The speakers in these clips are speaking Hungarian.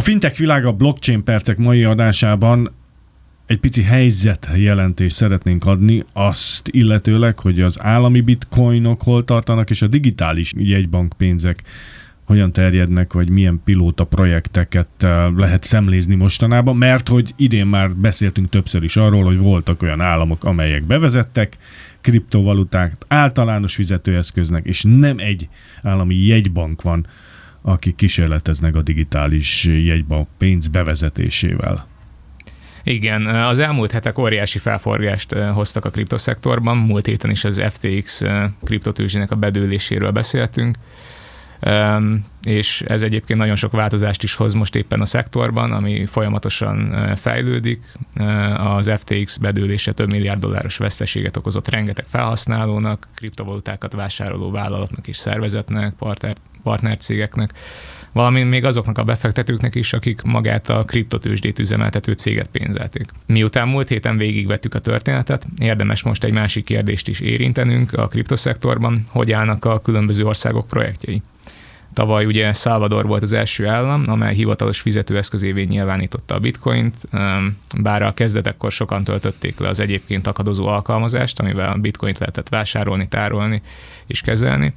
A fintech világ a blockchain percek mai adásában egy pici helyzet jelentést szeretnénk adni, azt illetőleg, hogy az állami bitcoinok hol tartanak, és a digitális jegybankpénzek hogyan terjednek, vagy milyen pilóta projekteket eh, lehet szemlézni mostanában, mert hogy idén már beszéltünk többször is arról, hogy voltak olyan államok, amelyek bevezettek kriptovaluták általános fizetőeszköznek, és nem egy állami jegybank van, akik kísérleteznek a digitális jegybank pénz bevezetésével. Igen, az elmúlt hetek óriási felforgást eh, hoztak a kriptoszektorban. Múlt héten is az FTX eh, kriptotőzsének a bedőléséről beszéltünk és ez egyébként nagyon sok változást is hoz most éppen a szektorban, ami folyamatosan fejlődik. Az FTX bedőlése több milliárd dolláros veszteséget okozott rengeteg felhasználónak, kriptovalutákat vásároló vállalatnak és szervezetnek, partner, partnercégeknek, valamint még azoknak a befektetőknek is, akik magát a kriptotősdét üzemeltető céget pénzelték. Miután múlt héten végigvettük a történetet, érdemes most egy másik kérdést is érintenünk a kriptoszektorban, hogy állnak a különböző országok projektjei. Tavaly ugye Salvador volt az első állam, amely hivatalos fizetőeszközévé nyilvánította a bitcoint, bár a kezdetekkor sokan töltötték le az egyébként akadozó alkalmazást, amivel a bitcoint lehetett vásárolni, tárolni és kezelni.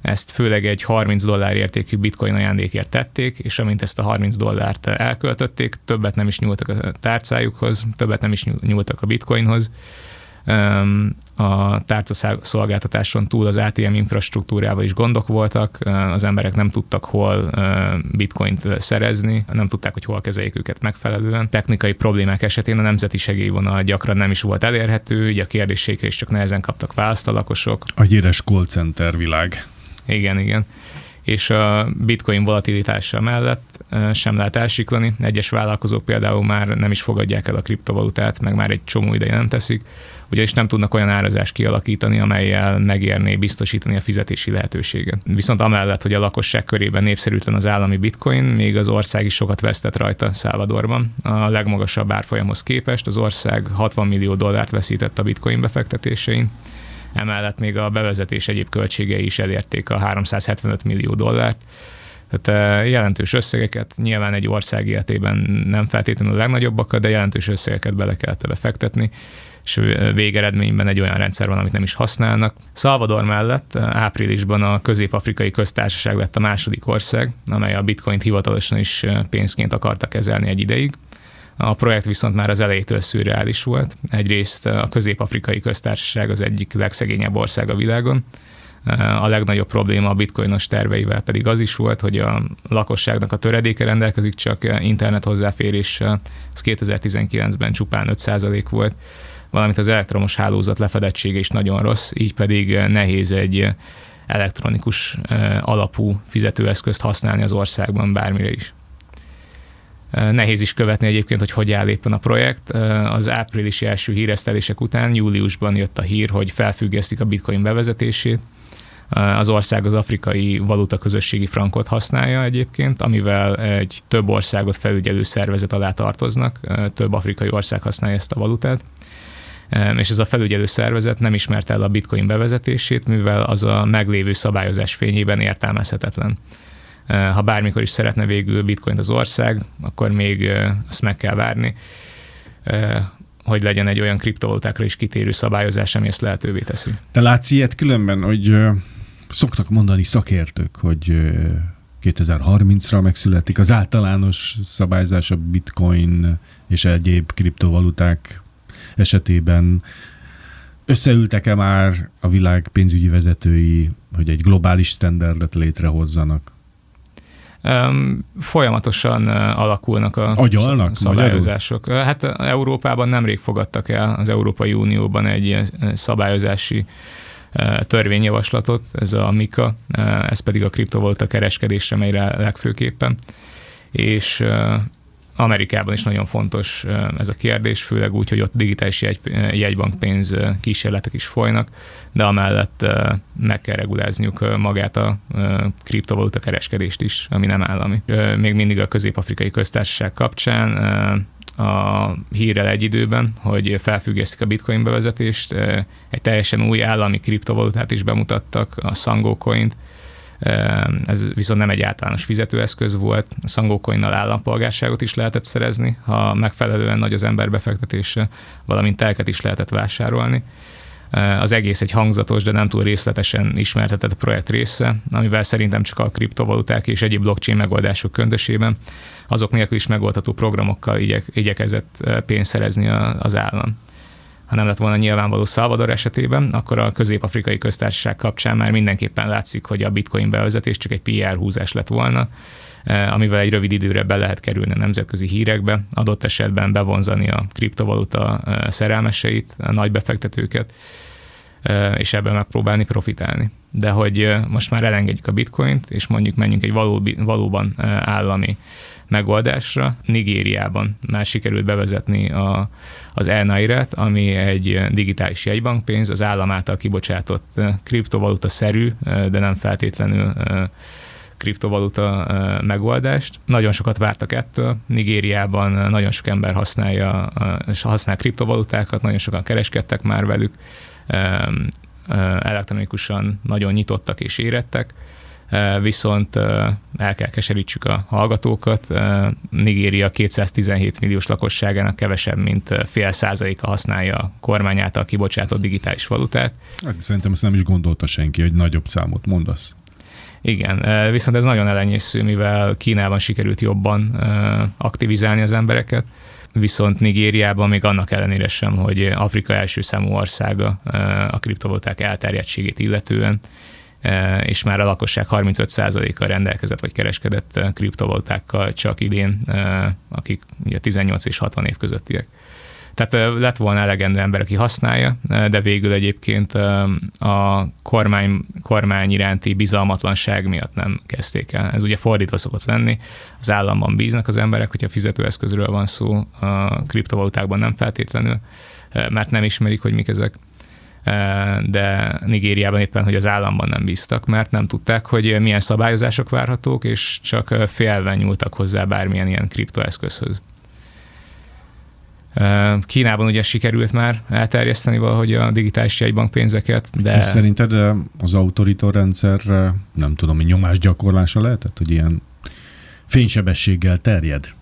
Ezt főleg egy 30 dollár értékű bitcoin ajándékért tették, és amint ezt a 30 dollárt elköltötték, többet nem is nyúltak a tárcájukhoz, többet nem is nyúltak a bitcoinhoz, a tárca szolgáltatáson túl az ATM infrastruktúrával is gondok voltak, az emberek nem tudtak hol bitcoint szerezni, nem tudták, hogy hol kezeljék őket megfelelően. Technikai problémák esetén a nemzeti segélyvonal gyakran nem is volt elérhető, így a kérdéseikre is csak nehezen kaptak választ a lakosok. A híres call center világ. Igen, igen és a bitcoin volatilitása mellett sem lehet elsiklani. Egyes vállalkozók például már nem is fogadják el a kriptovalutát, meg már egy csomó ideje nem teszik, ugyanis nem tudnak olyan árazást kialakítani, amelyel megérné biztosítani a fizetési lehetőséget. Viszont amellett, hogy a lakosság körében népszerűtlen az állami bitcoin, még az ország is sokat vesztett rajta Szálvadorban. A legmagasabb árfolyamhoz képest az ország 60 millió dollárt veszített a bitcoin befektetésein emellett még a bevezetés egyéb költségei is elérték a 375 millió dollárt. Tehát jelentős összegeket, nyilván egy ország életében nem feltétlenül a legnagyobbakat, de jelentős összegeket bele kellett befektetni, és végeredményben egy olyan rendszer van, amit nem is használnak. Salvador mellett áprilisban a Közép-Afrikai Köztársaság lett a második ország, amely a bitcoint hivatalosan is pénzként akarta kezelni egy ideig. A projekt viszont már az elejétől szürreális volt. Egyrészt a közép-afrikai köztársaság az egyik legszegényebb ország a világon, a legnagyobb probléma a bitcoinos terveivel pedig az is volt, hogy a lakosságnak a töredéke rendelkezik csak internet hozzáféréssel, ez 2019-ben csupán 5% volt, valamint az elektromos hálózat lefedettsége is nagyon rossz, így pedig nehéz egy elektronikus alapú fizetőeszközt használni az országban bármire is. Nehéz is követni egyébként, hogy hogy áll éppen a projekt. Az áprilisi első híresztelések után júliusban jött a hír, hogy felfüggesztik a bitcoin bevezetését. Az ország az afrikai valuta közösségi frankot használja egyébként, amivel egy több országot felügyelő szervezet alá tartoznak, több afrikai ország használja ezt a valutát és ez a felügyelő szervezet nem ismerte el a bitcoin bevezetését, mivel az a meglévő szabályozás fényében értelmezhetetlen. Eh, ha bármikor is szeretne végül bitcoint az ország, akkor még eh, azt meg kell várni, eh, hogy legyen egy olyan kriptovalutákra is kitérő szabályozás, ami ezt lehetővé teszi. Te látsz ilyet különben, hogy szoktak mondani szakértők, hogy 2030-ra megszületik az általános szabályzás a bitcoin és egyéb kriptovaluták esetében. Összeültek-e már a világ pénzügyi vezetői, hogy egy globális standardet létrehozzanak? Folyamatosan alakulnak a Agyalnak, szabályozások. Magyarul? Hát Európában nemrég fogadtak el az Európai Unióban egy szabályozási törvényjavaslatot, ez a MIKA, ez pedig a kriptovaluta kereskedésre megy rá legfőképpen. És Amerikában is nagyon fontos ez a kérdés, főleg úgy, hogy ott digitális jegy, jegybankpénz kísérletek is folynak, de amellett meg kell regulázniuk magát a kriptovaluta kereskedést is, ami nem állami. Még mindig a közép-afrikai köztársaság kapcsán a hírrel egy időben, hogy felfüggesztik a bitcoin bevezetést, egy teljesen új állami kriptovalutát is bemutattak, a Sango Coint, Ez viszont nem egy általános fizetőeszköz volt. A Sangócoinnal állampolgárságot is lehetett szerezni, ha megfelelően nagy az ember befektetése, valamint telket is lehetett vásárolni. Az egész egy hangzatos, de nem túl részletesen ismertetett projekt része, amivel szerintem csak a kriptovaluták és egyéb blockchain megoldások köndösében azok nélkül is megoldható programokkal igyek, igyekezett pénzt szerezni az állam ha nem lett volna nyilvánvaló Salvador esetében, akkor a közép-afrikai köztársaság kapcsán már mindenképpen látszik, hogy a bitcoin bevezetés csak egy PR húzás lett volna, amivel egy rövid időre be lehet kerülni a nemzetközi hírekbe, adott esetben bevonzani a kriptovaluta szerelmeseit, a nagy befektetőket, és ebben megpróbálni profitálni. De hogy most már elengedjük a bitcoint, és mondjuk menjünk egy való, valóban állami megoldásra. Nigériában már sikerült bevezetni a, az elnairet, ami egy digitális jegybankpénz, az állam által kibocsátott kriptovaluta-szerű, de nem feltétlenül kriptovaluta megoldást. Nagyon sokat vártak ettől. Nigériában nagyon sok ember használja, használ kriptovalutákat, nagyon sokan kereskedtek már velük, elektronikusan nagyon nyitottak és érettek viszont el kell keserítsük a hallgatókat. Nigéria 217 milliós lakosságának kevesebb, mint fél százaléka használja a kormány által kibocsátott digitális valutát. Hát szerintem ezt nem is gondolta senki, hogy nagyobb számot mondasz. Igen, viszont ez nagyon elenyésző, mivel Kínában sikerült jobban aktivizálni az embereket, viszont Nigériában még annak ellenére sem, hogy Afrika első számú országa a kriptovaluták elterjedtségét illetően, és már a lakosság 35%-a rendelkezett vagy kereskedett e, kriptovalutákkal csak idén, e, akik ugye 18 és 60 év közöttiek. Tehát lett volna elegendő ember, aki használja, de végül egyébként a kormány, kormány iránti bizalmatlanság miatt nem kezdték el. Ez ugye fordítva szokott lenni. Az államban bíznak az emberek, hogyha fizetőeszközről van szó, a kriptovalutákban nem feltétlenül, mert nem ismerik, hogy mik ezek de Nigériában éppen, hogy az államban nem bíztak, mert nem tudták, hogy milyen szabályozások várhatók, és csak félven nyúltak hozzá bármilyen ilyen kriptoeszközhöz. Kínában ugye sikerült már elterjeszteni valahogy a digitális jegybank pénzeket, de... És szerinted az autoritor rendszer, nem tudom, hogy nyomásgyakorlása lehetett, hogy ilyen fénysebességgel terjed?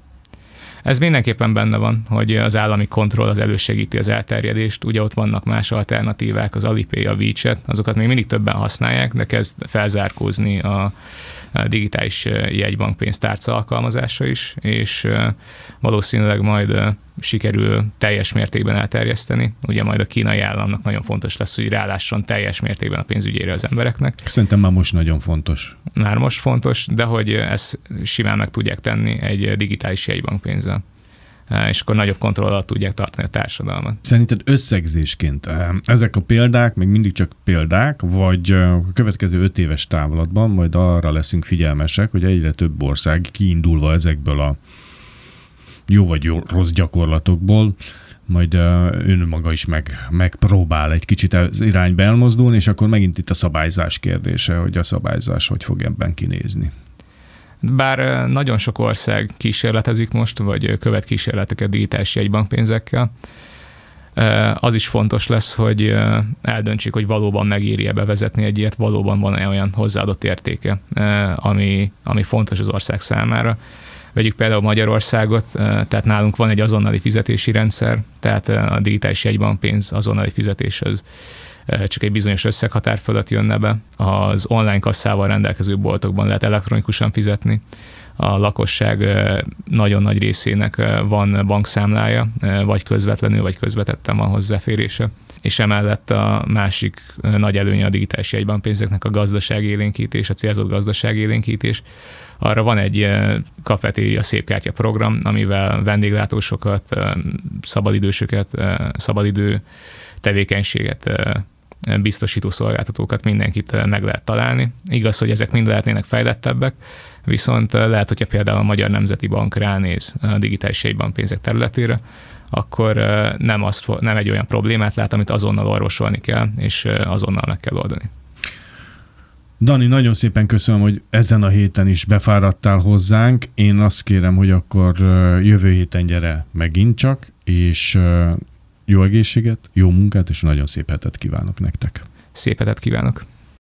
Ez mindenképpen benne van, hogy az állami kontroll az elősegíti az elterjedést. Ugye ott vannak más alternatívák, az Alipay, a WeChat, azokat még mindig többen használják, de kezd felzárkózni a digitális jegybankpénztárca alkalmazása is, és valószínűleg majd sikerül teljes mértékben elterjeszteni. Ugye majd a kínai államnak nagyon fontos lesz, hogy rálásson teljes mértékben a pénzügyére az embereknek. Szerintem már most nagyon fontos. Már most fontos, de hogy ezt simán meg tudják tenni egy digitális jegybankpénzzel és akkor nagyobb kontroll alatt tudják tartani a társadalmat. Szerinted összegzésként ezek a példák még mindig csak példák, vagy a következő öt éves távlatban majd arra leszünk figyelmesek, hogy egyre több ország kiindulva ezekből a jó vagy jó, rossz gyakorlatokból, majd önmaga is meg, megpróbál egy kicsit az irányba elmozdulni, és akkor megint itt a szabályzás kérdése, hogy a szabályzás hogy fog ebben kinézni. Bár nagyon sok ország kísérletezik most, vagy követ kísérleteket digitális jegybankpénzekkel, az is fontos lesz, hogy eldöntsék, hogy valóban megéri-e bevezetni egy ilyet, valóban van-e olyan hozzáadott értéke, ami, ami fontos az ország számára. Vegyük például Magyarországot, tehát nálunk van egy azonnali fizetési rendszer, tehát a digitális jegybankpénz azonnali fizetés az csak egy bizonyos összeghatár fölött jönne be. Az online kasszával rendelkező boltokban lehet elektronikusan fizetni. A lakosság nagyon nagy részének van bankszámlája, vagy közvetlenül, vagy közvetetten van hozzáférése és emellett a másik nagy előnye a digitális jegybankpénzeknek a gazdaságélénkítés, a célzott gazdaságélénkítés. Arra van egy kafetéria szépkártya program, amivel vendéglátósokat, szabadidősöket, szabadidő tevékenységet biztosító szolgáltatókat mindenkit meg lehet találni. Igaz, hogy ezek mind lehetnének fejlettebbek, viszont lehet, hogyha például a Magyar Nemzeti Bank ránéz a digitális jegybankpénzek területére, akkor nem, azt, nem egy olyan problémát lát, amit azonnal orvosolni kell, és azonnal meg kell oldani. Dani, nagyon szépen köszönöm, hogy ezen a héten is befáradtál hozzánk. Én azt kérem, hogy akkor jövő héten gyere megint csak, és jó egészséget, jó munkát, és nagyon szép hetet kívánok nektek. Szép hetet kívánok!